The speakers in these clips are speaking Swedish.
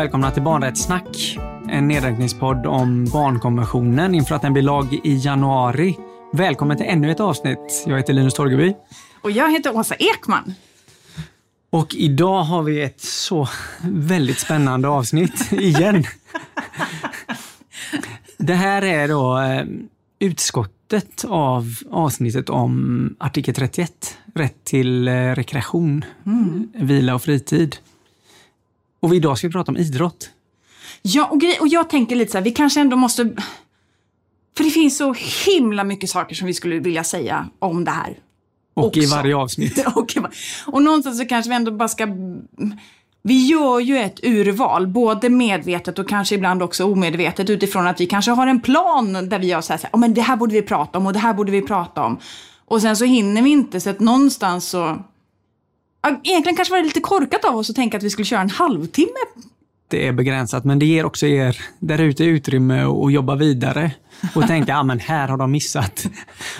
välkomna till Barnrättssnack. En nedräkningspodd om barnkonventionen inför att den blir lag i januari. Välkommen till ännu ett avsnitt. Jag heter Linus Torgeby. Och jag heter Åsa Ekman. Och idag har vi ett så väldigt spännande avsnitt igen. Det här är då eh, utskottet av avsnittet om artikel 31, rätt till eh, rekreation, mm. vila och fritid. Och idag ska vi prata om idrott. Ja, och, grej, och jag tänker lite så här, vi kanske ändå måste... För det finns så himla mycket saker som vi skulle vilja säga om det här. Och också. i varje avsnitt. och, och någonstans så kanske vi ändå bara ska... Vi gör ju ett urval, både medvetet och kanske ibland också omedvetet utifrån att vi kanske har en plan där vi har så här, oh, men det här borde vi prata om och det här borde vi prata om. Och sen så hinner vi inte, så att någonstans så Egentligen kanske var det lite korkat av oss att tänka att vi skulle köra en halvtimme. Det är begränsat, men det ger också er där ute utrymme att jobba vidare och tänka, ja men här har de missat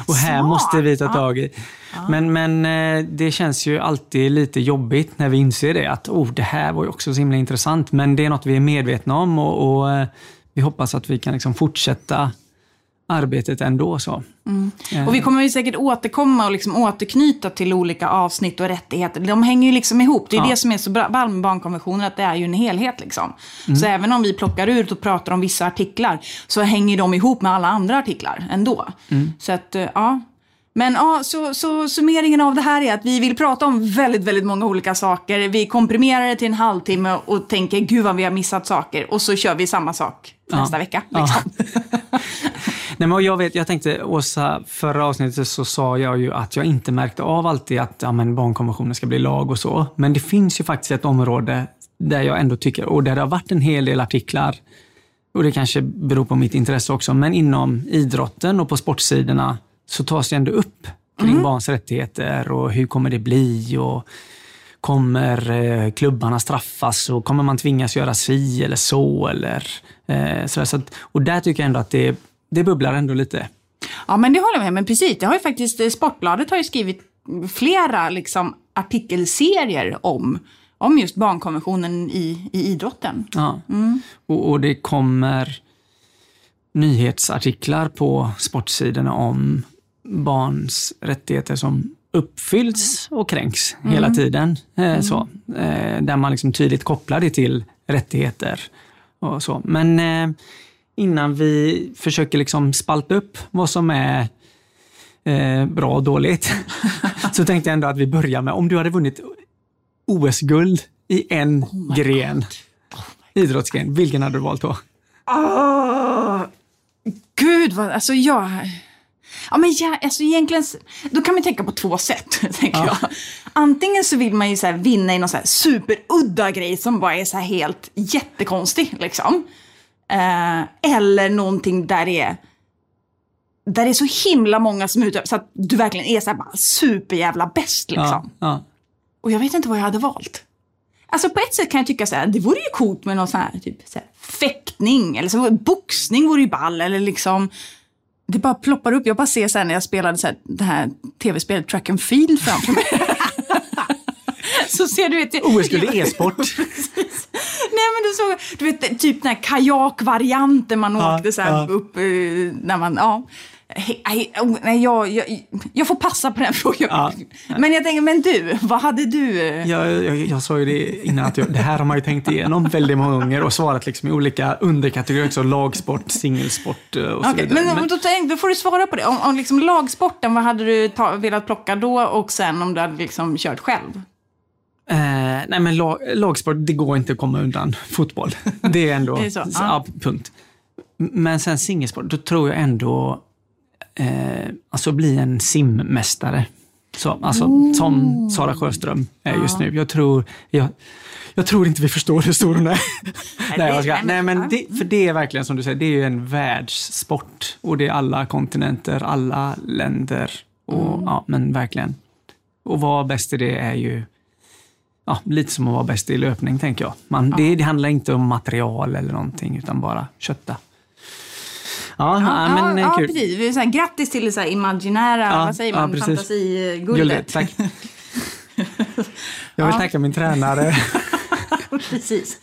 och här Smart. måste vi ta tag i. Ja. Men, men eh, det känns ju alltid lite jobbigt när vi inser det, att oh, det här var ju också så himla intressant, men det är något vi är medvetna om och, och eh, vi hoppas att vi kan liksom fortsätta arbetet ändå. Så. Mm. Eh. Och vi kommer ju säkert återkomma och liksom återknyta till olika avsnitt och rättigheter. De hänger ju liksom ihop. Det är ja. det som är så bra med barnkonventionen, att det är ju en helhet. Liksom. Mm. Så även om vi plockar ut och pratar om vissa artiklar, så hänger de ihop med alla andra artiklar ändå. Mm. Så att, eh, ja. Men ja, så, så summeringen av det här är att vi vill prata om väldigt, väldigt många olika saker. Vi komprimerar det till en halvtimme och tänker gud vad vi har missat saker. Och så kör vi samma sak ja. nästa vecka. Liksom. Ja. Nej, men jag, vet, jag tänkte, Åsa, förra avsnittet så sa jag ju att jag inte märkte av alltid att ja, men barnkonventionen ska bli lag och så. Men det finns ju faktiskt ett område där jag ändå tycker, och där det har varit en hel del artiklar, och det kanske beror på mitt intresse också, men inom idrotten och på sportsidorna så tas det ändå upp kring mm. barns rättigheter och hur kommer det bli och kommer eh, klubbarna straffas och kommer man tvingas göra si eller så eller eh, så, så att, Och där tycker jag ändå att det det bubblar ändå lite. Ja, men det håller jag med Men precis, det har ju faktiskt, eh, Sportbladet har ju skrivit flera liksom, artikelserier om, om just barnkonventionen i, i idrotten. Ja, mm. och, och det kommer nyhetsartiklar på sportsidorna om barns rättigheter som uppfylls och kränks mm. hela tiden. Eh, mm. Så, eh, där man liksom tydligt kopplar det till rättigheter och så. Men innan vi försöker liksom spalta upp vad som är eh, bra och dåligt, så tänkte jag ändå att vi börjar med, om du hade vunnit OS-guld i en oh gren, oh idrottsgren, vilken hade du valt då? Oh, Gud, vad, alltså jag... Ja, men ja, alltså egentligen, då kan man tänka på två sätt. Tänker ja. jag. Antingen så vill man ju så vinna i någon så superudda grej som bara är så helt jättekonstig. Liksom. Eh, eller någonting där det är där det är så himla många som utövar, så att du verkligen är så här bara superjävla bäst liksom. Ja, ja. Och jag vet inte vad jag hade valt. Alltså på ett sätt kan jag tycka så här, det vore ju coolt med någon sån här, typ, så här, fäktning eller så, boxning vore ju ball eller liksom det bara ploppar upp. Jag bara ser här när jag spelade så här, det här tv-spelet Track and Field framför mig. så ser du vet... OS-guld i e-sport. Nej men du såg, du vet typ den här kajakvarianten man ja, åkte så här ja. upp eh, när man, ja. Oh, nej, jag, jag, jag får passa på den frågan. Ja. Men jag tänker, men du, vad hade du? Jag, jag, jag sa ju det innan, att jag, det här har man ju tänkt igenom väldigt många gånger och svarat liksom i olika underkategorier också. Lagsport, singelsport eh, och så okay, vidare. Men, men då, då, får du svara på det. Om, om liksom lagsporten, vad hade du ta, velat plocka då? Och sen om du hade liksom kört själv? Eh, nej men lag, lagsport, det går inte att komma undan fotboll. Det är ändå, det är så, ja. punkt. Men sen singelsport, då tror jag ändå, eh, alltså bli en simmästare. Så, alltså. Som Sara Sjöström är just nu. Jag tror, jag, jag tror inte vi förstår hur stor hon är. nej, ska, nej, men det, för det är verkligen som du säger, det är ju en världssport. Och det är alla kontinenter, alla länder. Och, mm. ja, men verkligen. Och vara bäst i det är ju ja, lite som att vara bäst i löpning, tänker jag. Man, ja. det, det, handlar inte om material eller någonting, utan bara kötta. Ja, ja, men ja, kul. Ja, precis. Så här, grattis till det imaginära, ja, vad säger man, ja, fantasiguldet. Tack. Jag vill tacka min tränare. precis.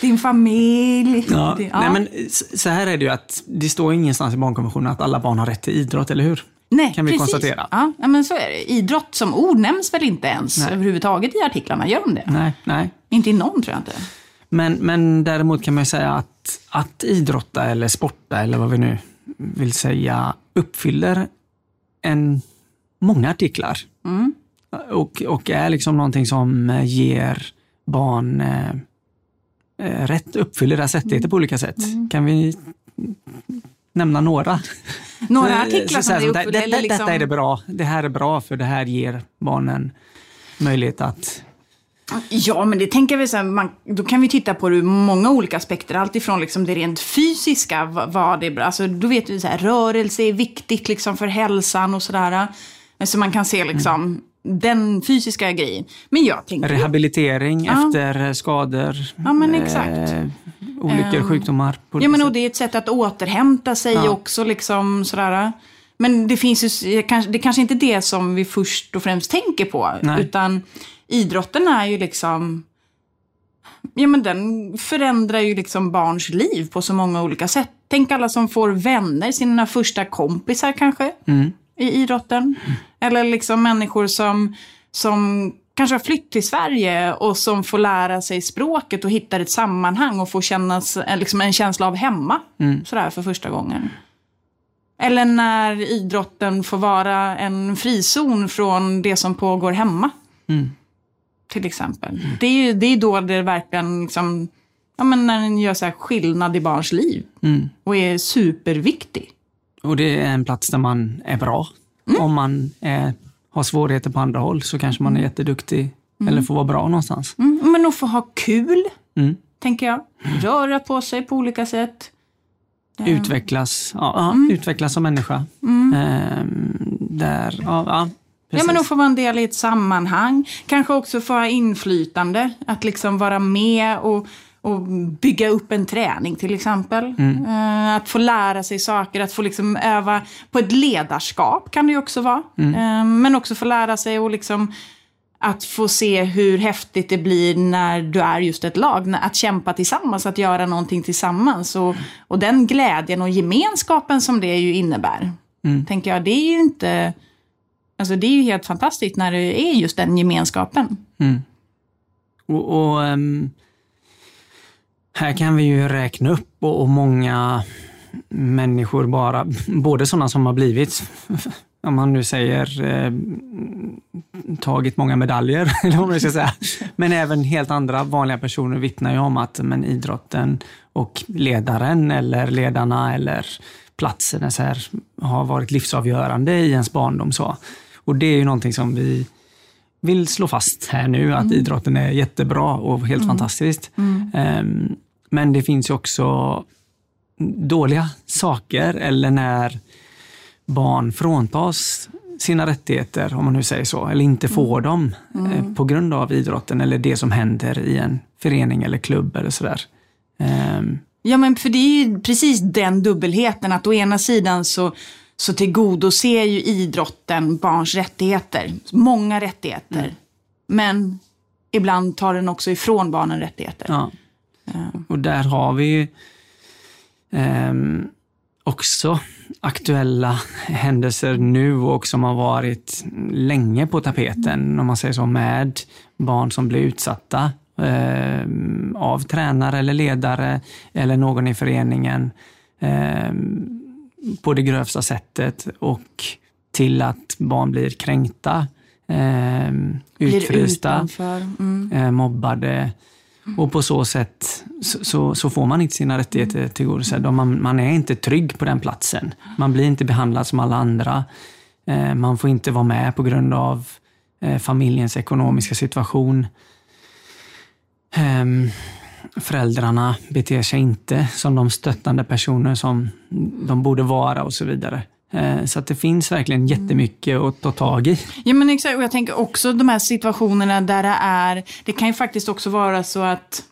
din familj. Ja. Det, ja. Nej, men så här är det ju att det står ingenstans i barnkonventionen att alla barn har rätt till idrott, eller hur? Nej, kan vi precis. konstatera. Ja, men så är det. Idrott som ord nämns väl inte ens nej. överhuvudtaget i artiklarna? Gör de det? Nej, nej. Inte i någon tror jag inte. Men, men däremot kan man ju säga att, att idrotta eller sporta eller vad vi nu vill säga uppfyller en, många artiklar. Mm. Och, och är liksom någonting som ger barn eh, eh rätt, uppfyller deras rättigheter mm. på olika sätt. Mm. Kan vi nämna några? Några artiklar som det uppfyller? Det, det, liksom... Detta är det bra. Det här är bra för det här ger barnen möjlighet att Ja, men det tänker vi så här, man, då kan vi titta på det ur många olika aspekter. Alltifrån liksom det rent fysiska, vad, det är bra. Alltså, då vet vi så här, rörelse är viktigt liksom för hälsan och sådär. Så man kan se liksom mm. den fysiska grejen. Men jag tänker... Rehabilitering ja. efter skador. Ja, men exakt. Eh, olyckor, um, sjukdomar. Ja, men och det är ett sätt att återhämta sig ja. också liksom sådär. Men det finns ju, det kanske inte är det som vi först och främst tänker på. Nej. Utan idrotten är ju liksom... Ja, men den förändrar ju liksom barns liv på så många olika sätt. Tänk alla som får vänner, sina första kompisar kanske, mm. i idrotten. Mm. Eller liksom människor som, som kanske har flytt till Sverige och som får lära sig språket och hittar ett sammanhang och får kännas, liksom en känsla av hemma mm. sådär för första gången. Eller när idrotten får vara en frizon från det som pågår hemma. Mm till exempel. Mm. Det, är det är då det verkligen, liksom, ja, men när den gör så skillnad i barns liv. Mm. Och är superviktig. Och det är en plats där man är bra. Mm. Om man är, har svårigheter på andra håll så kanske man är mm. jätteduktig mm. eller får vara bra någonstans. Mm. Men att få ha kul, tänker jag. Röra på sig på olika sätt. Utvecklas, ja, utvecklas som människa. Ehm, där, ja, ja Precis. Ja, men att få vara en del i ett sammanhang. Kanske också få ha inflytande. Att liksom vara med och, och bygga upp en träning till exempel. Mm. Uh, att få lära sig saker, att få liksom öva på ett ledarskap kan det ju också vara. Mm. Uh, men också få lära sig och liksom att få se hur häftigt det blir när du är just ett lag. Att kämpa tillsammans, att göra någonting tillsammans. Och, och den glädjen och gemenskapen som det ju innebär. Mm. Tänker jag, det är ju inte Alltså det är ju helt fantastiskt när det är just den gemenskapen. Mm. Och, och um, här kan vi ju räkna upp och, och, många människor bara, både sådana som har blivit, om man nu säger eh, tagit många medaljer, eller vad man ska säga. Men även helt andra vanliga personer vittnar ju om att men idrotten och ledaren eller ledarna eller platsen så här, har varit livsavgörande i ens barndom. Så. Och det är ju någonting som vi vill slå fast här nu, att mm. idrotten är jättebra och helt mm. fantastiskt. Mm. Um, men det finns ju också dåliga saker, eller när barn fråntas sina rättigheter, om man nu säger så, eller inte får mm. dem eh, på grund av idrotten eller det som händer i en förening eller klubb eller sådär. Um, ja, men för det är ju precis den dubbelheten, att å ena sidan så så tillgodoser ju idrotten barns rättigheter. Många rättigheter. Mm. Men ibland tar den också ifrån barnen rättigheter. Ja. Och där har vi ju eh, också aktuella händelser nu och som har varit länge på tapeten, mm. om man säger så, med barn som blir utsatta eh, av tränare eller ledare eller någon i föreningen. Eh, på det grövsta sättet och till att barn blir kränkta, eh, utfrysta, mm. mobbade. Mm. Och på så sätt så, så, så får man inte sina rättigheter tillgodosedda. Man, man är inte trygg på den platsen. Man blir inte behandlad som alla andra. Eh, man får inte vara med på grund av eh, familjens ekonomiska situation. Ehm, föräldrarna beter sig inte som de stöttande personer som de borde vara och så vidare. Eh, så att det finns verkligen jättemycket att ta tag i. Ja men exakt, och jag tänker också de här situationerna där det är, det kan ju faktiskt också vara så att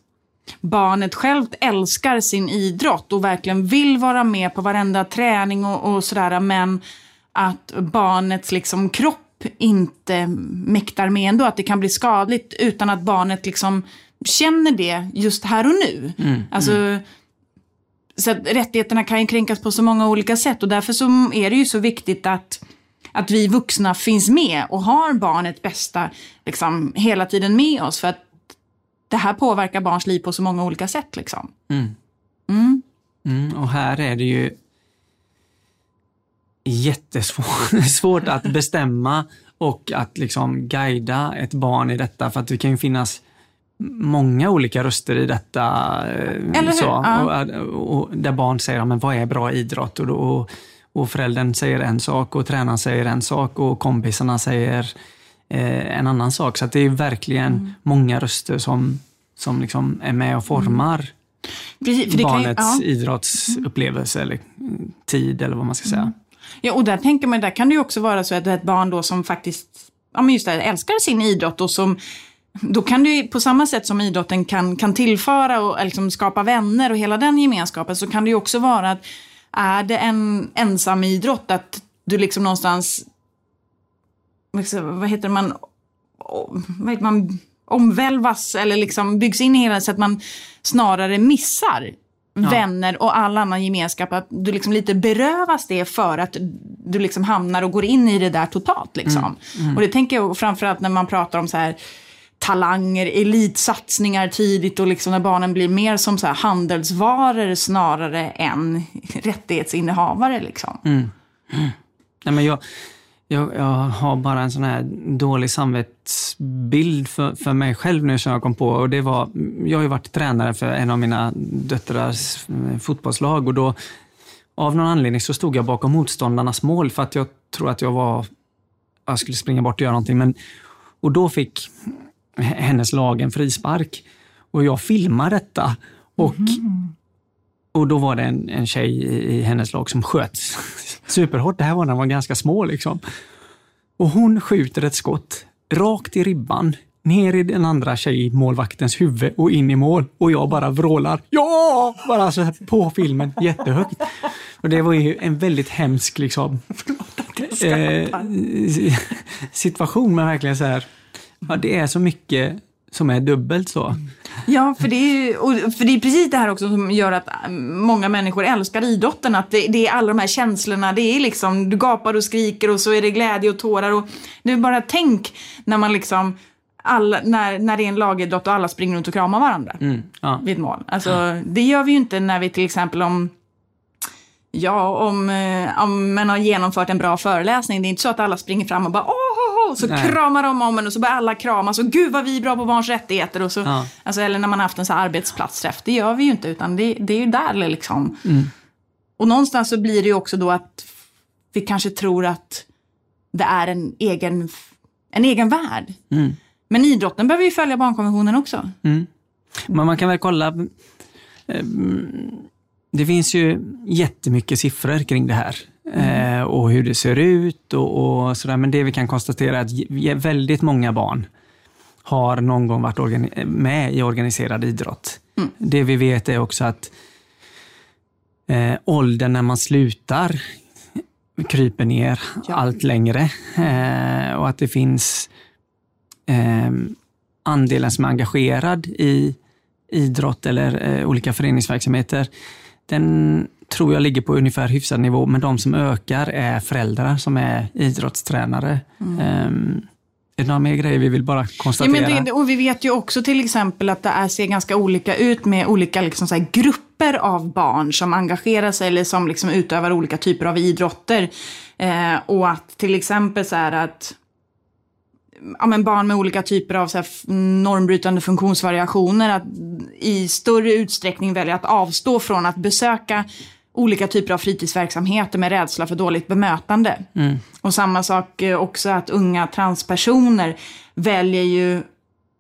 barnet självt älskar sin idrott och verkligen vill vara med på varenda träning och, och sådär, men att barnets liksom kropp inte mäktar med ändå, att det kan bli skadligt utan att barnet liksom känner det just här och nu. Mm, alltså, mm. Så att rättigheterna kan ju kränkas på så många olika sätt och därför så är det ju så viktigt att, att vi vuxna finns med och har barnet bästa liksom, hela tiden med oss. För att det här påverkar barns liv på så många olika sätt. Liksom. Mm. Mm. mm och här är det ju jättesvårt att bestämma och att liksom guida ett barn i detta för att det kan ju finnas många olika röster i detta. Eh, Eller så, ja. och, och, där barn säger, men vad är bra idrott? Och, och, och föräldern säger en sak och tränaren säger en sak och kompisarna säger eh, en annan sak. Så det är verkligen mm. många röster som, som liksom är med och formar mm. Precis, barnets kan, ja. idrottsupplevelse eller tid eller vad man ska säga. Mm. Ja, och där tänker man, där kan det ju också vara så att ett barn då som faktiskt ja, men just det, älskar sin idrott och som då kan du på samma sätt som idrotten kan, kan tillföra och liksom skapa vänner och hela den gemenskapen så kan det ju också vara att är det en ensam idrott att du liksom någonstans, vad heter man, vad heter man omvälvas eller liksom byggs in i hela så att man snarare missar ja. vänner och all annan gemenskap. Att du liksom lite berövas det för att du liksom hamnar och går in i det där totalt. Liksom. Mm. Mm. Och det tänker jag framförallt när man pratar om så här talanger, elitsatsningar tidigt och liksom när barnen blir mer som så här handelsvaror snarare än rättighetsinnehavare. Liksom. Mm. Mm. Nej, men jag, jag, jag, har bara en sån här dålig samvetsbild för, för mig själv nu som jag kom på. Och det var, jag har ju varit tränare för en av mina döttrars eh, fotbollslag och då av någon anledning så stod jag bakom motståndarnas mål för att jag tror att jag var jag skulle springa bort och göra någonting. Men, och då fick hennes lag en frispark. Och jag filmade detta. Och, mm. och då var det en, en tjej i, i hennes lag som sköt superhårt. Det här var när hon var ganska små. Liksom. Och hon skjuter ett skott rakt i ribban, ner i den andra tjejmålvaktens huvud och in i mål. Och jag bara vrålar ja! Bara så på filmen jättehögt. Och det var ju en väldigt hemsk liksom, eh, situation, men verkligen så här Ja, det är så mycket som är dubbelt så. Ja, för det, är, för det är precis det här också som gör att många människor älskar idrotten. Att det, det, är alla de här känslorna. Det är liksom, du gapar och skriker och så är det glädje och tårar. Och nu bara tänk när man liksom alla, när, när det är en lagidrott och alla springer runt och kramar varandra mm, ja. vid ett mål. Alltså, ja. Det gör vi ju inte när vi till exempel om Ja, om, eh, om man har genomfört en bra föreläsning. Det är inte så att alla springer fram och bara åh, och så Nej. kramar de om en och så börjar alla kramas och gud vad vi är bra på barns rättigheter. Och så, ja. alltså, eller när man har haft en så arbetsplatsträff. Det gör vi ju inte, utan det, det är ju där liksom. Mm. Och någonstans så blir det ju också då att vi kanske tror att det är en egen, en egen värld. Mm. Men idrotten behöver ju följa barnkonventionen också. Mm. Men man kan väl kolla eh, det finns ju jättemycket siffror kring det här mm. eh, och hur det ser ut och, och sådär. Men det vi kan konstatera är att väldigt många barn har någon gång varit med i organiserad idrott. Mm. Det vi vet är också att eh, åldern när man slutar kryper ner ja. allt längre eh, och att det finns eh, andelen som är engagerad i idrott eller eh, olika föreningsverksamheter den tror jag ligger på ungefär hyfsad nivå, men de som ökar är föräldrar som är idrottstränare. Mm. Um, är det några mer grejer vi vill bara konstatera? Ja, men det, och vi vet ju också till exempel att det är, ser ganska olika ut med olika liksom så grupper av barn som engagerar sig eller som liksom utövar olika typer av idrotter. Eh, och att till exempel så här att ja, men barn med olika typer av så här, normbrytande funktionsvariationer att i större utsträckning välja att avstå från att besöka olika typer av fritidsverksamheter med rädsla för dåligt bemötande. Mm. Och samma sak eh, också att unga transpersoner väljer ju,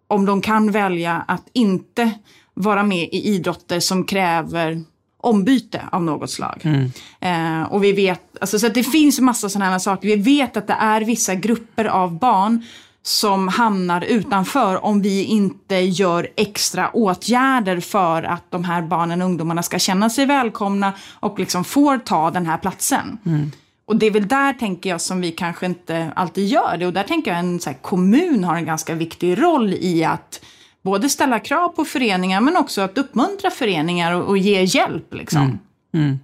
om de kan välja, att inte vara med i idrotter som kräver ombyte av något slag. Mm. Eh, och vi vet, alltså, så det finns massa sådana här saker. Vi vet att det är vissa grupper av barn som hamnar utanför om vi inte gör extra åtgärder för att de här barnen och ungdomarna ska känna sig välkomna och liksom får ta den här platsen. Mm. Och det är väl där, tänker jag, som vi kanske inte alltid gör det. Och där tänker jag en här, kommun har en ganska viktig roll i att både ställa krav på föreningar men också att uppmuntra föreningar och, och ge hjälp. Liksom. Mm. Mm.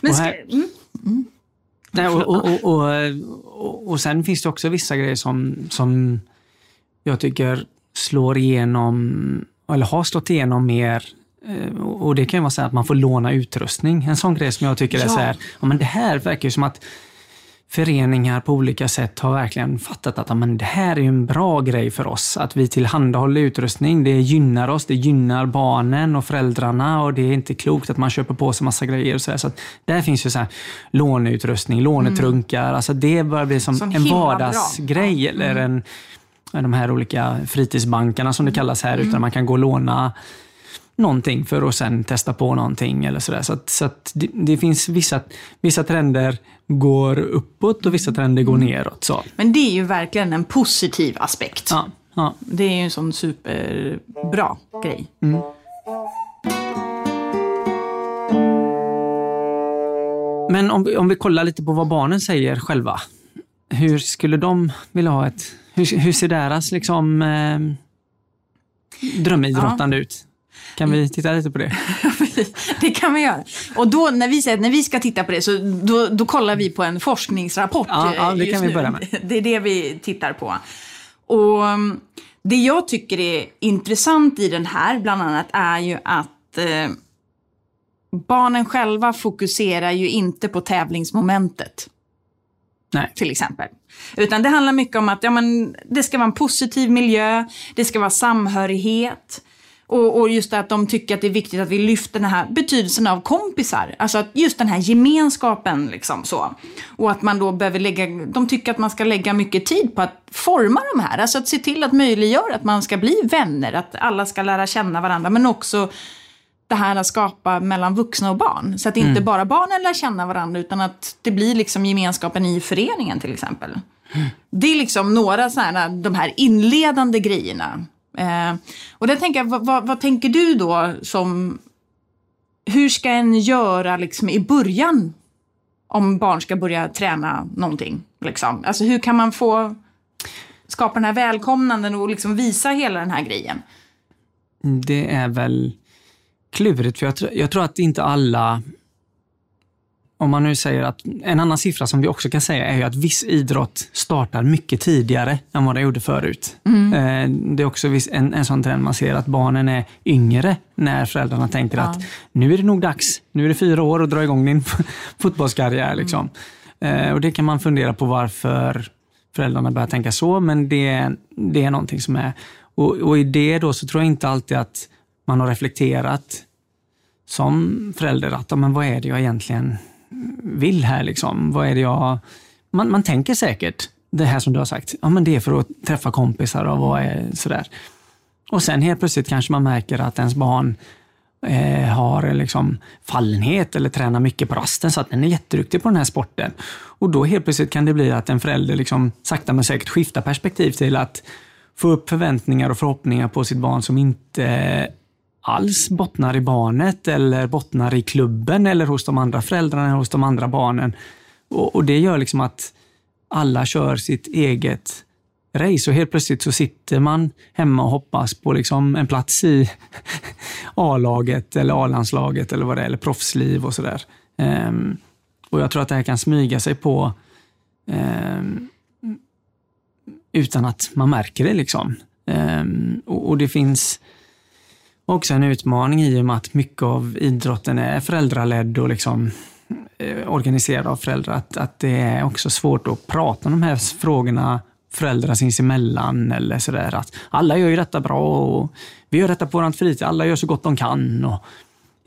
Men och, här, mm. mm. Nej, och, och, och, och, sen finns det också vissa grejer som, som jag tycker slår igenom, eller har slått igenom mer eh, och det kan ju vara så att man får låna utrustning. En sån grej som jag tycker ja. är så här, ja men det här verkar ju som att föreningar på olika sätt har verkligen fattat att men det här är en bra grej för oss. Att vi tillhandahåller utrustning. Det gynnar oss, det gynnar barnen och föräldrarna och det är inte klokt att man köper på sig massa grejer. Och så, så där finns ju så här, låneutrustning, lånetrunkar. Mm. Alltså det börjar bli som Sån en vardagsgrej. Mm. Eller en, de här olika fritidsbankerna som det kallas här, mm. utan man kan gå och låna någonting för att sen testa på någonting. eller Så, så, att, så att det, det, finns vissa, vissa trender går uppåt och vissa trender går mm. neråt. Så. Men det är ju verkligen en positiv aspekt. Ja, ja. Det är ju en sån superbra grej. Mm. Men om, om vi kollar lite på vad barnen säger själva. Hur skulle de vilja ha ett... Hur, hur ser deras liksom, eh, drömidrottande ja. ut? Kan vi titta lite på det? det kan vi göra. Och då när vi säger när vi ska titta på det så då, då kollar vi på en forskningsrapport. Ja, ja det kan vi börja med. Det är det vi tittar på. Och mm, det jag tycker är intressant i den här bland annat är ju att eh, barnen själva fokuserar ju inte på tävlingsmomentet. Nej. Till exempel. Utan det handlar mycket om att ja, men, det ska vara en positiv miljö, det ska vara samhörighet. Och, och, just det att de tycker att det är viktigt att vi lyfter den här betydelsen av kompisar. Alltså att just den här gemenskapen liksom så. Och att man då behöver lägga, de tycker att man ska lägga mycket tid på att forma de här. Alltså att se till att möjliggöra att man ska bli vänner, att alla ska lära känna varandra. Men också det här att skapa mellan vuxna och barn. Så att inte mm. bara barnen lär känna varandra utan att det blir liksom gemenskapen i föreningen till exempel. Mm. Det är liksom några sådana de här inledande grejerna Eh, och där tänker jag, vad, vad, vad, tänker du då som... Hur ska en göra liksom i början om barn ska börja träna någonting? Liksom? Alltså hur kan man få skapa den här välkomnanden och liksom visa hela den här grejen? Det är väl klurigt, för jag, jag tror att inte alla om man nu säger att en annan siffra som vi också kan säga är att viss idrott startar mycket tidigare än vad det gjorde förut. Mm. Eh, det är också en, en sån trend man ser att barnen är yngre när föräldrarna tänker ja. att nu är det nog dags. Nu är det fyra år att dra igång din fotbollskarriär. Liksom. Mm. Och det kan man fundera på varför föräldrarna börjar tänka så, men det, det är någonting som är... Och, och i det då så tror jag inte alltid att man har reflekterat som förälder att men vad är det jag egentligen vill här. Liksom. Vad är det jag... Man, man tänker säkert det här som du har sagt. Ja, men det är för att träffa kompisar och vad är sådär. Och sen helt plötsligt kanske man märker att ens barn eh, har liksom fallenhet eller tränar mycket på rasten så att den är jätteduktig på den här sporten. Och då helt plötsligt kan det bli att en förälder liksom sakta men säkert skiftar perspektiv till att få upp förväntningar och förhoppningar på sitt barn som inte alls bottnar i barnet eller bottnar i klubben eller hos de andra föräldrarna eller hos de andra barnen. Och, och det gör liksom att alla kör sitt eget race och helt plötsligt så sitter man hemma och hoppas på liksom en plats i A-laget eller A-landslaget eller vad det är, eller proffsliv och sådär. Um, och jag tror att det här kan smyga sig på um, utan att man märker det. liksom. Um, och, och, det finns också en utmaning i och med att mycket av idrotten är föräldraledd och liksom eh, organiserad av föräldrar. Att, att det är också svårt att prata om de här frågorna föräldrar sinsemellan eller sådär. Att alla gör ju detta bra och vi gör detta på vår fritid. Alla gör så gott de kan. Och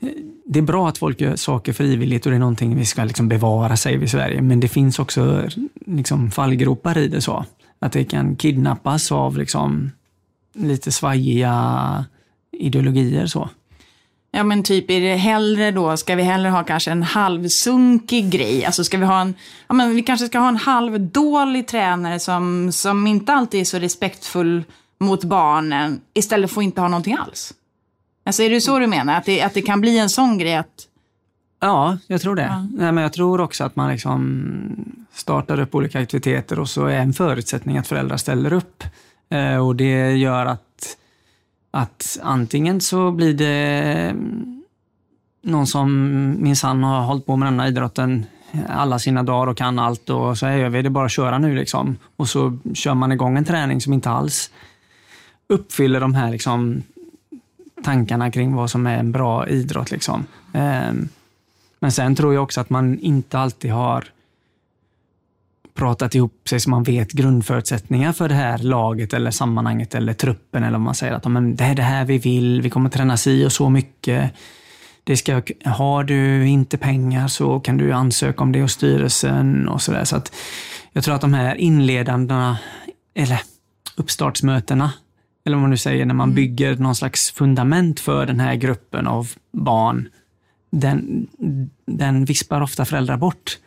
eh, det är bra att folk gör saker frivilligt och det är någonting vi ska liksom bevara, säger vi i Sverige. Men det finns också liksom fallgropar i det. så. Att det kan kidnappas av liksom lite svajiga ideologier. så. Ja men typ är det hellre då, ska vi hellre ha kanske en halvsunkig grej? Alltså ska vi ha en, ja men vi kanske ska ha en halvdålig tränare som, som inte alltid är så respektfull mot barnen istället för att inte ha någonting alls? Alltså är det så du menar? Att det, att det kan bli en sån grej att Ja, jag tror det. Ja. Nej, men jag tror också att man liksom startar upp olika aktiviteter och så är en förutsättning att föräldrar ställer upp. Eh, och det gör att, att antingen så blir det mm, någon som minsann har hållit på med denna idrotten alla sina dagar och kan allt och så gör vi det bara att köra nu liksom. Och så kör man igång en träning som inte alls uppfyller de här liksom, tankarna kring vad som är en bra idrott. Liksom. Ehm, men sen tror jag också att man inte alltid har pratat ihop sig så man vet grundförutsättningar för det här laget eller sammanhanget eller truppen eller om man säger att men det är det här vi vill, vi kommer träna si och så mycket. Det ska, har du inte pengar så kan du ansöka om det hos styrelsen och sådär. Så att jag tror att de här inledandena, eller uppstartsmötena, eller vad man nu säger, när man mm. bygger någon slags fundament för den här gruppen av barn, den, den vispar ofta föräldrar bort.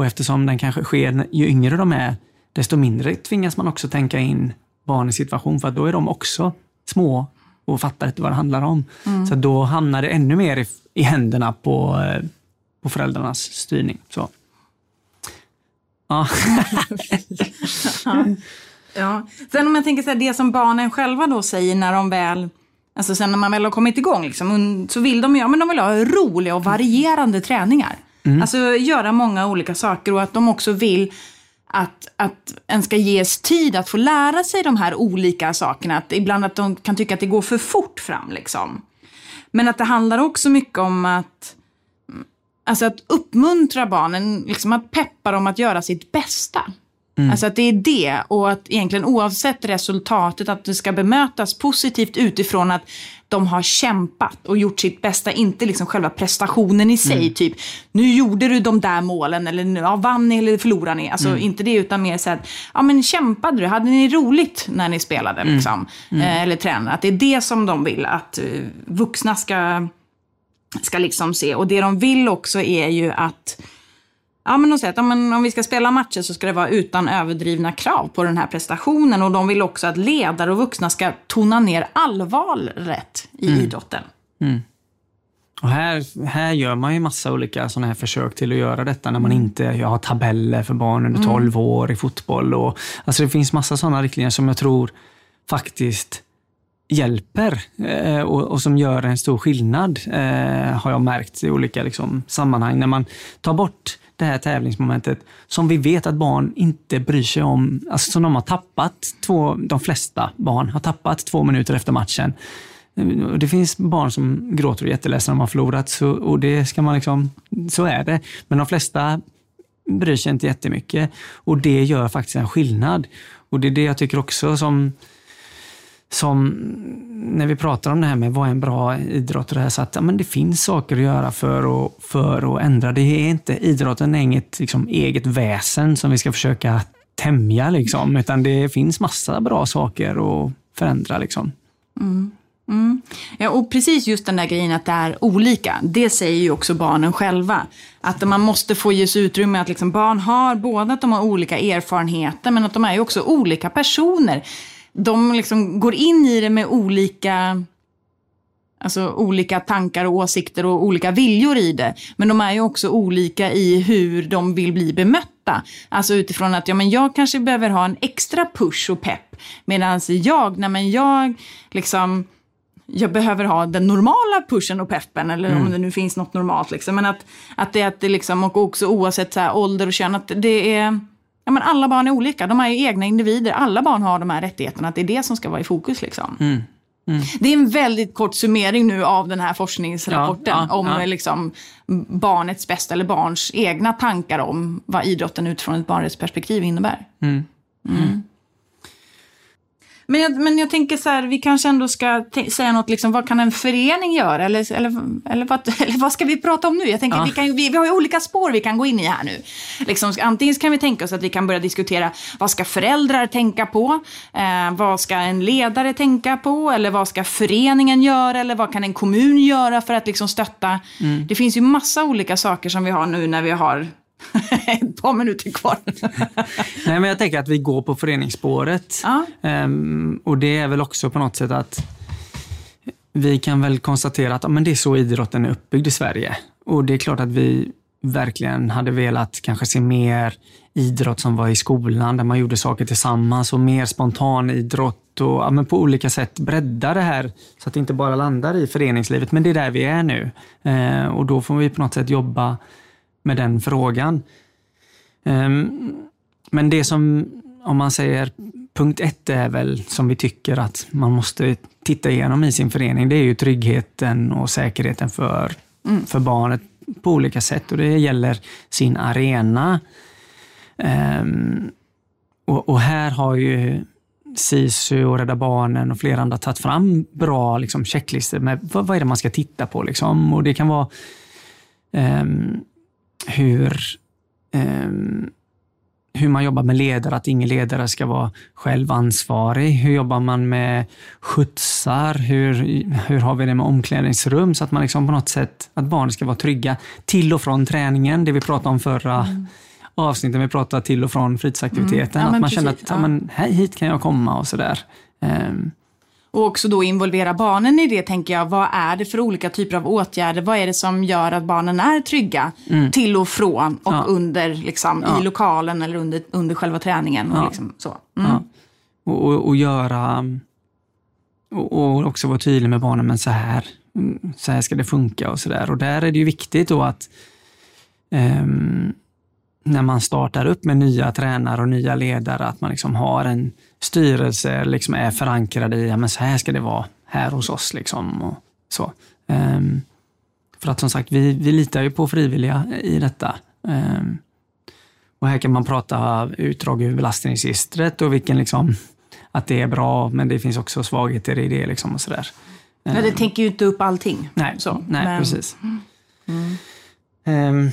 Och eftersom den kanske sker ju yngre de är, desto mindre tvingas man också tänka in barnens situation, för då är de också små och fattar inte vad det handlar om. Mm. Så då hamnar det ännu mer i, i händerna på, eh, på föräldrarnas styrning. Så. Ja. ja. Sen om jag tänker så här, det som barnen själva då säger när de väl Alltså sen när man väl har kommit igång liksom, så vill de, ja, men de vill ha roliga och varierande träningar. Mm. Alltså göra många olika saker och att de också vill att, att en ska ges tid att få lära sig de här olika sakerna. Att ibland att de kan tycka att det går för fort fram. Liksom. Men att det handlar också mycket om att, mm, alltså att uppmuntra barnen, liksom att peppa dem att göra sitt bästa. Mm. Alltså att det är det och att egentligen oavsett resultatet att det ska bemötas positivt utifrån att de har kämpat och gjort sitt bästa, inte liksom själva prestationen i sig. Mm. Typ, nu gjorde du de där målen eller ja, vann ni eller förlorade ni? Alltså mm. inte det utan mer så här, ja men kämpade du? Hade ni roligt när ni spelade? Mm. Liksom? Mm. Eh, eller tränade? Att det är det som de vill att uh, vuxna ska, ska liksom se. Och det de vill också är ju att Ja, men de säger att ja, men om vi ska spela matcher så ska det vara utan överdrivna krav på den här prestationen. Och de vill också att ledare och vuxna ska tona ner allvaret i mm. idrotten. Mm. Och här, här gör man ju massa olika sådana här försök till att göra detta när man mm. inte har tabeller för barn under 12 mm. år i fotboll. Och, alltså det finns massa sådana riktlinjer som jag tror faktiskt hjälper eh, och, och, som gör en stor skillnad, eh, har jag märkt i olika liksom, sammanhang. När man tar bort det här tävlingsmomentet som vi vet att barn inte bryr sig om. Alltså som de har tappat, två, de flesta barn har tappat två minuter efter matchen. Det finns barn som gråter och är jätteledsna när de har förlorat så, och det ska man liksom, så är det. Men de flesta bryr sig inte jättemycket och det gör faktiskt en skillnad. Och det är det jag tycker också som som när vi pratar om det här med vad är en bra idrott och det här, så att ja, men det finns saker att göra för att, för att ändra. Det är inte, idrotten är inget liksom, eget väsen som vi ska försöka tämja, liksom, utan det finns massa bra saker att förändra. Liksom. Mm. Mm. Ja, och precis just den där grejen att det är olika, det säger ju också barnen själva. Att man måste få ges utrymme att liksom barn har både att de har olika erfarenheter, men att de är ju också olika personer de liksom går in i det med olika Alltså olika tankar och åsikter och olika viljor i det. Men de är ju också olika i hur de vill bli bemötta. Alltså utifrån att ja, men jag kanske behöver ha en extra push och pepp. Medan jag, nej men jag liksom jag behöver ha den normala pushen och peppen, eller mm. om det nu finns något normalt. Liksom. Men att, att det, att det liksom, och också oavsett så här, ålder och kön, att det är ja, men alla barn är olika, de är ju egna individer. Alla barn har de här rättigheterna, att det är det som ska vara i fokus. Liksom. Mm. Mm. Det är en väldigt kort summering nu av den här forskningsrapporten ja, ja, om ja. Liksom, barnets bästa eller barns egna tankar om vad idrotten utifrån ett barnrättsperspektiv innebär. Mm. Men jag, men jag tänker så här, vi kanske ändå ska säga något, liksom, vad kan en förening göra? Eller, eller, eller, vad, eller vad ska vi prata om nu? Jag tänker, ja. vi, kan, vi, vi har ju olika spår vi kan gå in i här nu. Liksom, antingen kan vi tänka oss att vi kan börja diskutera, vad ska föräldrar tänka på? Eh, vad ska en ledare tänka på? Eller vad ska föreningen göra? Eller vad kan en kommun göra för att liksom stötta? Mm. Det finns ju massa olika saker som vi har nu när vi har ett par minuter kvar. Nej, men jag tänker att vi går på föreningsspåret. Ja. Um, och det är väl också på något sätt att vi kan väl konstatera att men det är så idrotten är uppbyggd i Sverige. och det är klart att vi verkligen hade velat kanske se mer idrott som var i skolan, där man gjorde saker tillsammans och mer spontan idrott och ja, men på olika sätt bredda det här så att det inte bara landar i föreningslivet. Men det är där vi är nu eh, och då får vi på något sätt jobba med den frågan. Eh, men det som, om man säger punkt ett är väl som vi tycker att man måste titta igenom i sin förening. Det är ju tryggheten och säkerheten för, mm. för barnet på olika sätt och det gäller sin arena. Um, och, och, här har ju SISU och Rädda Barnen och flera andra tagit fram bra liksom, checklistor med vad, vad är det man ska titta på. Liksom. Och Det kan vara um, hur um, hur man jobbar med ledare, att ingen ledare ska vara själv ansvarig. Hur jobbar man med skjutsar? Hur, hur har vi det med omklädningsrum? Så att man liksom på något sätt, att barnen ska vara trygga till och från träningen, det vi pratade om förra mm. avsnittet, vi pratade till och från fritidsaktiviteten. Mm. Ja, att man precis, känner att ja. hit kan jag komma och sådär. Um, och också då involvera barnen i det, tänker jag. Vad är det för olika typer av åtgärder? Vad är det som gör att barnen är trygga mm. till och från och ja. under, liksom, ja. i lokalen eller under, under själva träningen? Och, liksom, så. Mm. Och, och, och, göra... Och, och, också vara tydlig med barnen, men så här, så här ska det funka och så där. Och där är det ju viktigt då att um, när man startar upp med nya tränare och nya ledare, att man liksom har en styrelse, liksom är förankrad i, ja men så här ska det vara här hos oss. Liksom, och så. Um, för att som sagt, vi, vi litar ju på frivilliga i detta. Um, och här kan man prata utdrag ur belastningsregistret och vilken liksom, att det är bra, men det finns också svagheter i det. Liksom och sådär. Um, men det täcker ju inte upp allting. Nej, så, nej men, precis. Mm.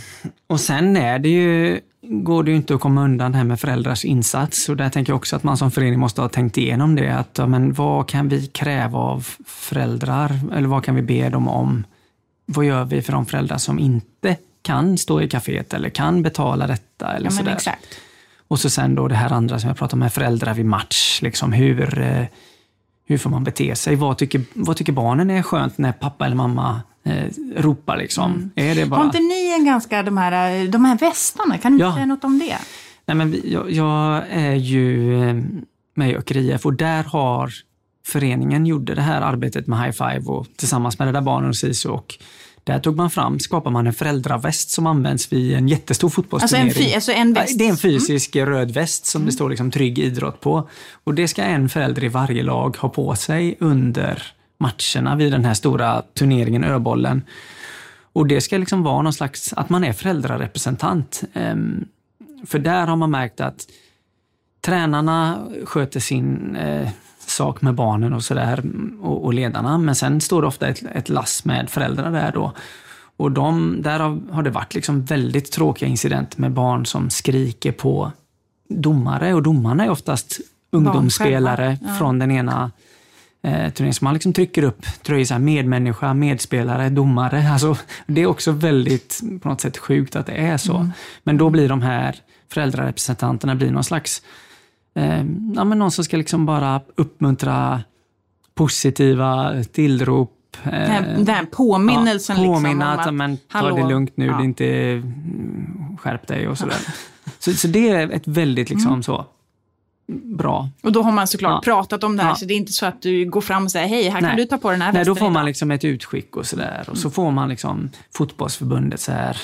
Och sen är det ju, går det ju inte att komma undan det här med föräldrars insats. Och där tänker jag också att man som förening måste ha tänkt igenom det. Att, men vad kan vi kräva av föräldrar? Eller vad kan vi be dem om? Vad gör vi för de föräldrar som inte kan stå i kaféet eller kan betala detta? Eller ja, sådär. Exakt. Och så sen då det här andra som jag pratade med föräldrar vid match. Liksom hur, eh, hur får man bete sig? Vad tycker, vad tycker barnen är skönt när pappa eller mamma eh, ropa liksom. Mm. Är det bara... Har inte ni en ganska, de här, de här västarna, kan du ja. säga något om det? Nej, men jag, jag är ju eh, med i Öker IF och där har föreningen gjorde det här arbetet med High Five och tillsammans med Rädda Barnen och SISU och där tog man fram, skapar man en föräldraväst som används vid en jättestor fotbollsturnering. Alltså en, alltså en väst? Det är en fysisk mm. röd väst som mm. det står liksom trygg idrott på. Och det ska en förälder i varje lag ha på sig under matcherna vid den här stora turneringen, Öbollen. Och det ska liksom vara någon slags, att man är föräldrarepresentant. Ehm, för där har man märkt att tränarna sköter sin eh, sak med barnen och sådär och, och, ledarna, men sen står det ofta ett, ett lass med föräldrar där då. Och de, där har, det varit liksom väldigt tråkiga incidenter med barn som skriker på domare och domarna är oftast ungdomsspelare ja. från den ena eh, turnering. Så man liksom trycker upp tröjor, så här, medmänniska, medspelare, domare. Alltså, det är också väldigt på något sätt sjukt att det är så. Mm. Men då blir de här föräldrarepresentanterna blir någon slags, eh, ja, men någon som ska liksom bara uppmuntra positiva tillrop den här, den här påminnelsen. Ja, påminna liksom, att, att men, ta det lugnt nu, ja. det är inte mm, skärp dig och sådär. så, så det är ett väldigt liksom mm. så bra. Och då har man såklart ja. pratat om det här, ja. så det är inte så att du går fram och säger hej, här Nej. kan du ta på den här Nej, då får man liksom ett utskick och sådär. Och mm. så får man liksom fotbollsförbundet så här,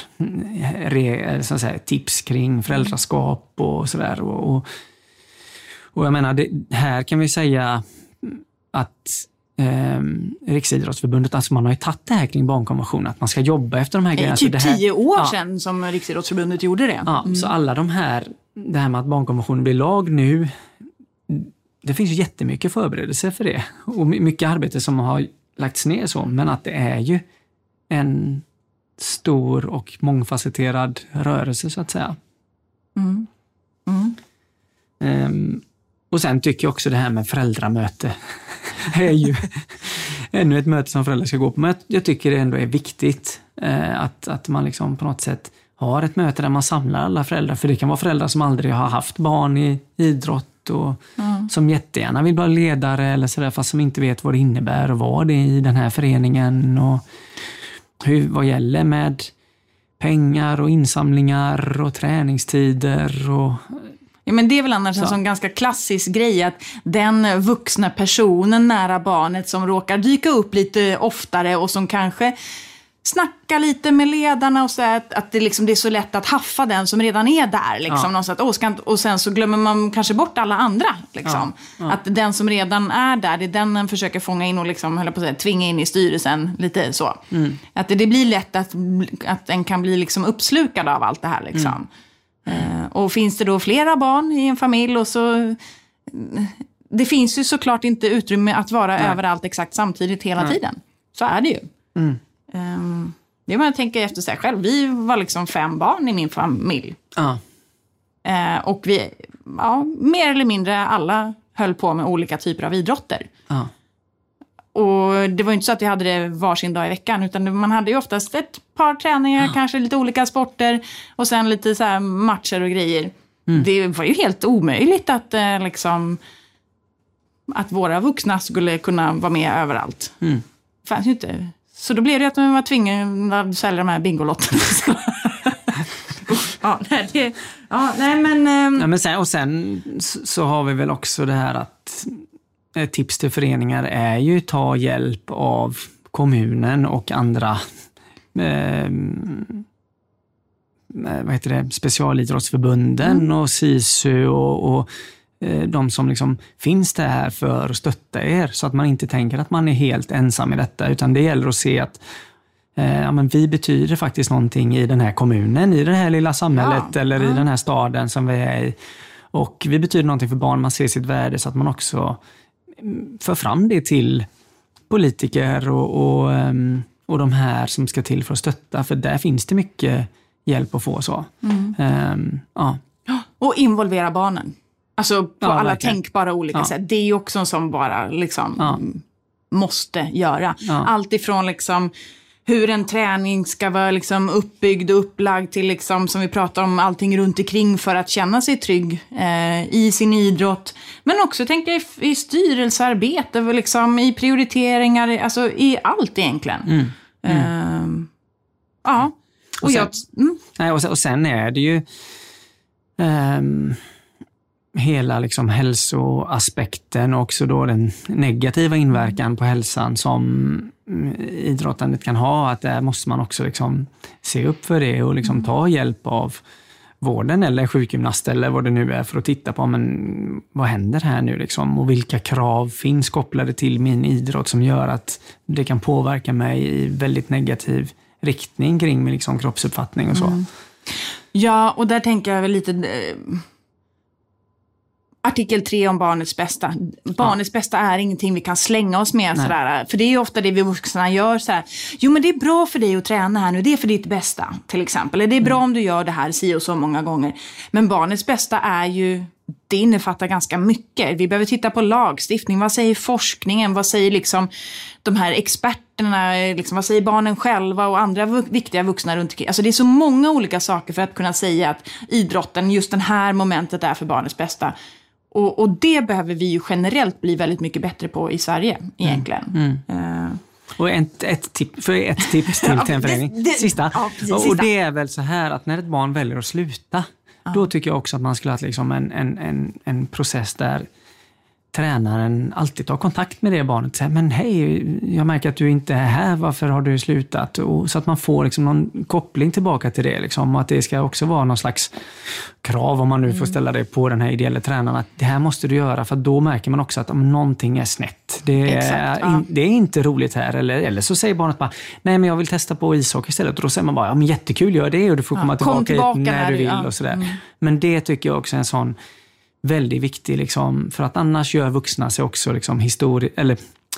re, så säga, tips kring föräldraskap och sådär. Och, och, och, jag menar, det, här kan vi säga att eh, Riksidrottsförbundet, alltså man har ju tagit det här kring barnkonventionen, att man ska jobba efter de här grejerna. Det är typ tio år ja. sedan som Riksidrottsförbundet gjorde det. Ja, mm. så alla de här det här med att barnkonventionen blir lag nu, det finns jättemycket förberedelse för det och mycket arbete som har lagts ner så, men att det är ju en stor och mångfacetterad rörelse så att säga. Mm. Mm. Um, och sen tycker jag också det här med föräldramöte är ju ännu ett möte som föräldrar ska gå på. Men jag tycker det ändå är viktigt eh, att, att man liksom på något sätt har ett möte där man samlar alla föräldrar. För det kan vara föräldrar som aldrig har haft barn i idrott och mm. som jättegärna vill vara ledare eller sådär fast som inte vet vad det innebär att vara det i den här föreningen. Och hur, vad gäller med pengar och insamlingar och träningstider och Ja, men det är väl annars så. en sån ganska klassisk grej att den vuxna personen nära barnet som råkar dyka upp lite oftare och som kanske snacka lite med ledarna och så att, att det, liksom, det är så lätt att haffa den som redan är där. Liksom, ja. och, ska, och sen så glömmer man kanske bort alla andra. Liksom. Ja. Ja. Att den som redan är där, det är den den försöker fånga in och liksom, på att säga, tvinga in i styrelsen. Lite så. Mm. Att det, det, blir lätt att, att den kan bli liksom uppslukad av allt det här. Liksom. Mm. Uh, och finns det då flera barn i en familj och så det finns ju såklart inte utrymme att vara Nej. överallt exakt samtidigt hela Nej. tiden. Så är det ju. Um, det är vad jag tänker efter sig själv. Vi var liksom fem barn i min familj. Ja. Uh, och vi, ja, mer eller mindre alla höll på med olika typer av idrotter. Ja. Och det var inte så att vi hade det varsin dag i veckan, utan man hade ju oftast ett par träningar, ja. kanske lite olika sporter och sen lite så matcher och grejer. Mm. Det var ju helt omöjligt att eh, liksom att våra vuxna skulle kunna vara med överallt. Mm. Det fanns ju inte så då blev det att man var tvingad att sälja de här Bingolotterna. ja, nej, det, ja, nej men... Um... Ja, men sen, och sen så har vi väl också det här att eh, tips till föreningar är ju ta hjälp av kommunen och andra ehm, eh, vad heter det, specialidrottsförbunden mm. och SISU och, och de som liksom finns där för att stötta er, så att man inte tänker att man är helt ensam i detta, utan det gäller att se att eh, ja, men vi betyder faktiskt någonting i den här kommunen, i det här lilla samhället ja. eller ja. i den här staden som vi är i. Och vi betyder någonting för barn, man ser sitt värde så att man också mm, för fram det till politiker och, och, ehm, och de här som ska till för att stötta, för där finns det mycket hjälp att få. så. Mm. Um, ja. Och involvera barnen. Alltså på ja, alla verkligen. tänkbara olika ja. sätt. Det är ju också en sån bara liksom ja. måste göra. Allt ifrån liksom hur en träning ska vara liksom uppbyggd och upplagd till liksom, som vi pratar om, allting runt omkring för att känna sig trygg eh, i sin idrott. Men också tänka i, i styrelsearbete, liksom, i prioriteringar, alltså i allt egentligen. Mm. Mm. Eh, ja. Och, och, sen, jag, mm. nej, och, sen, och sen är det ju um, hela liksom hälsoaspekten och också då den negativa inverkan på hälsan som idrottandet kan ha. Att där måste man också liksom se upp för det och liksom ta hjälp av vården eller sjukgymnast eller vad det nu är för att titta på men vad händer här nu liksom och vilka krav finns kopplade till min idrott som gör att det kan påverka mig i väldigt negativ riktning kring min liksom kroppsuppfattning och så. Mm. Ja, och där tänker jag väl lite eh, artikel 3 om barnets bästa. Barnets ja. bästa är ingenting vi kan slänga oss med. Sådär. För det är ju ofta det vi vuxna gör. Sådär. Jo men det är bra för dig att träna här nu, det är för ditt bästa. Till exempel. Det är bra mm. om du gör det här si och så många gånger. Men barnets bästa är ju det innefattar ganska mycket. Vi behöver titta på lagstiftning. Vad säger forskningen? Vad säger liksom de här experterna? Liksom, vad säger barnen själva och andra viktiga vuxna runt omkring? Alltså det är så många olika saker för att kunna säga att idrotten, just det här momentet är för barnets bästa. Och, och, det behöver vi ju generellt bli väldigt mycket bättre på i Sverige egentligen. Mm. Mm. Uh. Och ett, ett, tip, för ett tips till, till en förening. Sista. Ja, precis, och, och det är väl så här att när ett barn väljer att sluta, ja. då tycker jag också att man skulle ha liksom en, en, en, en process där tränaren alltid tar kontakt med det barnet säger, men hej, jag märker att du inte är här, varför har du slutat? Och, så att man får liksom någon koppling tillbaka till det. Liksom, och att det ska också vara någon slags krav, om man nu får mm. ställa det på den här ideella tränaren, att det här måste du göra, för då märker man också att om någonting är snett. Det är, Exakt, ja. in, det är inte roligt här. Eller, eller så säger barnet bara, nej men jag vill testa på ishockey istället. Och då säger man bara, ja men jättekul, gör det och du får komma ja, tillbaka, tillbaka när du vill. Ja. och sådär. Mm. Men det tycker jag också är en sån väldigt viktig, liksom, för att annars gör vuxna sig också liksom, histori eller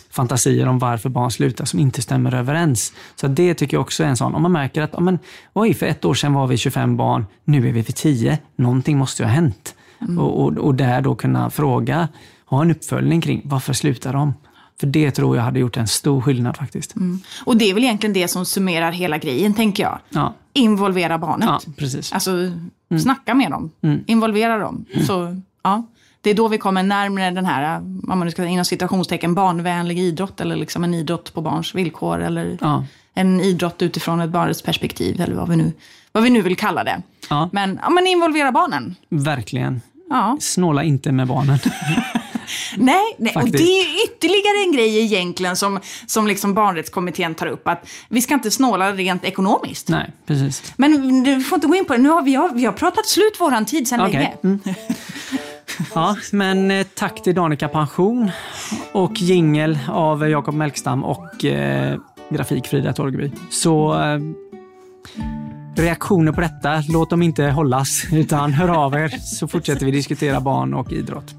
fantasier om varför barn slutar som inte stämmer överens. Så det tycker jag också är en sån, om man märker att men, oj, för ett år sedan var vi 25 barn, nu är vi vid 10, någonting måste ju ha hänt. Mm. Och, och, och där då kunna fråga, ha en uppföljning kring varför slutar de? För det tror jag hade gjort en stor skillnad faktiskt. Mm. Och det är väl egentligen det som summerar hela grejen, tänker jag. Ja. Involvera barnet. Ja, precis. Alltså, mm. snacka med dem. Mm. Involvera dem. Mm. Så ja, det är då vi kommer närmare den här, om man ska inom citationstecken, barnvänlig idrott eller liksom en idrott på barns villkor eller ja. en idrott utifrån ett barnets perspektiv eller vad vi nu vad vi nu vill kalla det. Ja. Men, ja, men involvera barnen. Verkligen. Ja. Snåla inte med barnen. nej, nej. och det är ytterligare en grej egentligen som, som liksom barnrättskommittén tar upp. Att vi ska inte snåla rent ekonomiskt. Nej, precis. Men du får inte gå in på det. Nu har vi, vi har pratat slut våran tid sedan Okej. länge. Mm. Ja, men eh, tack till Danica Pension och jingel av Jakob Melkstam och eh, grafik Frida Torgeby. Så eh, reaktioner på detta, låt dem inte hållas utan hör av er så fortsätter vi diskutera barn och idrott.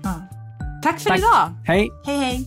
Tack för Tack. idag. Hej! Hej hej.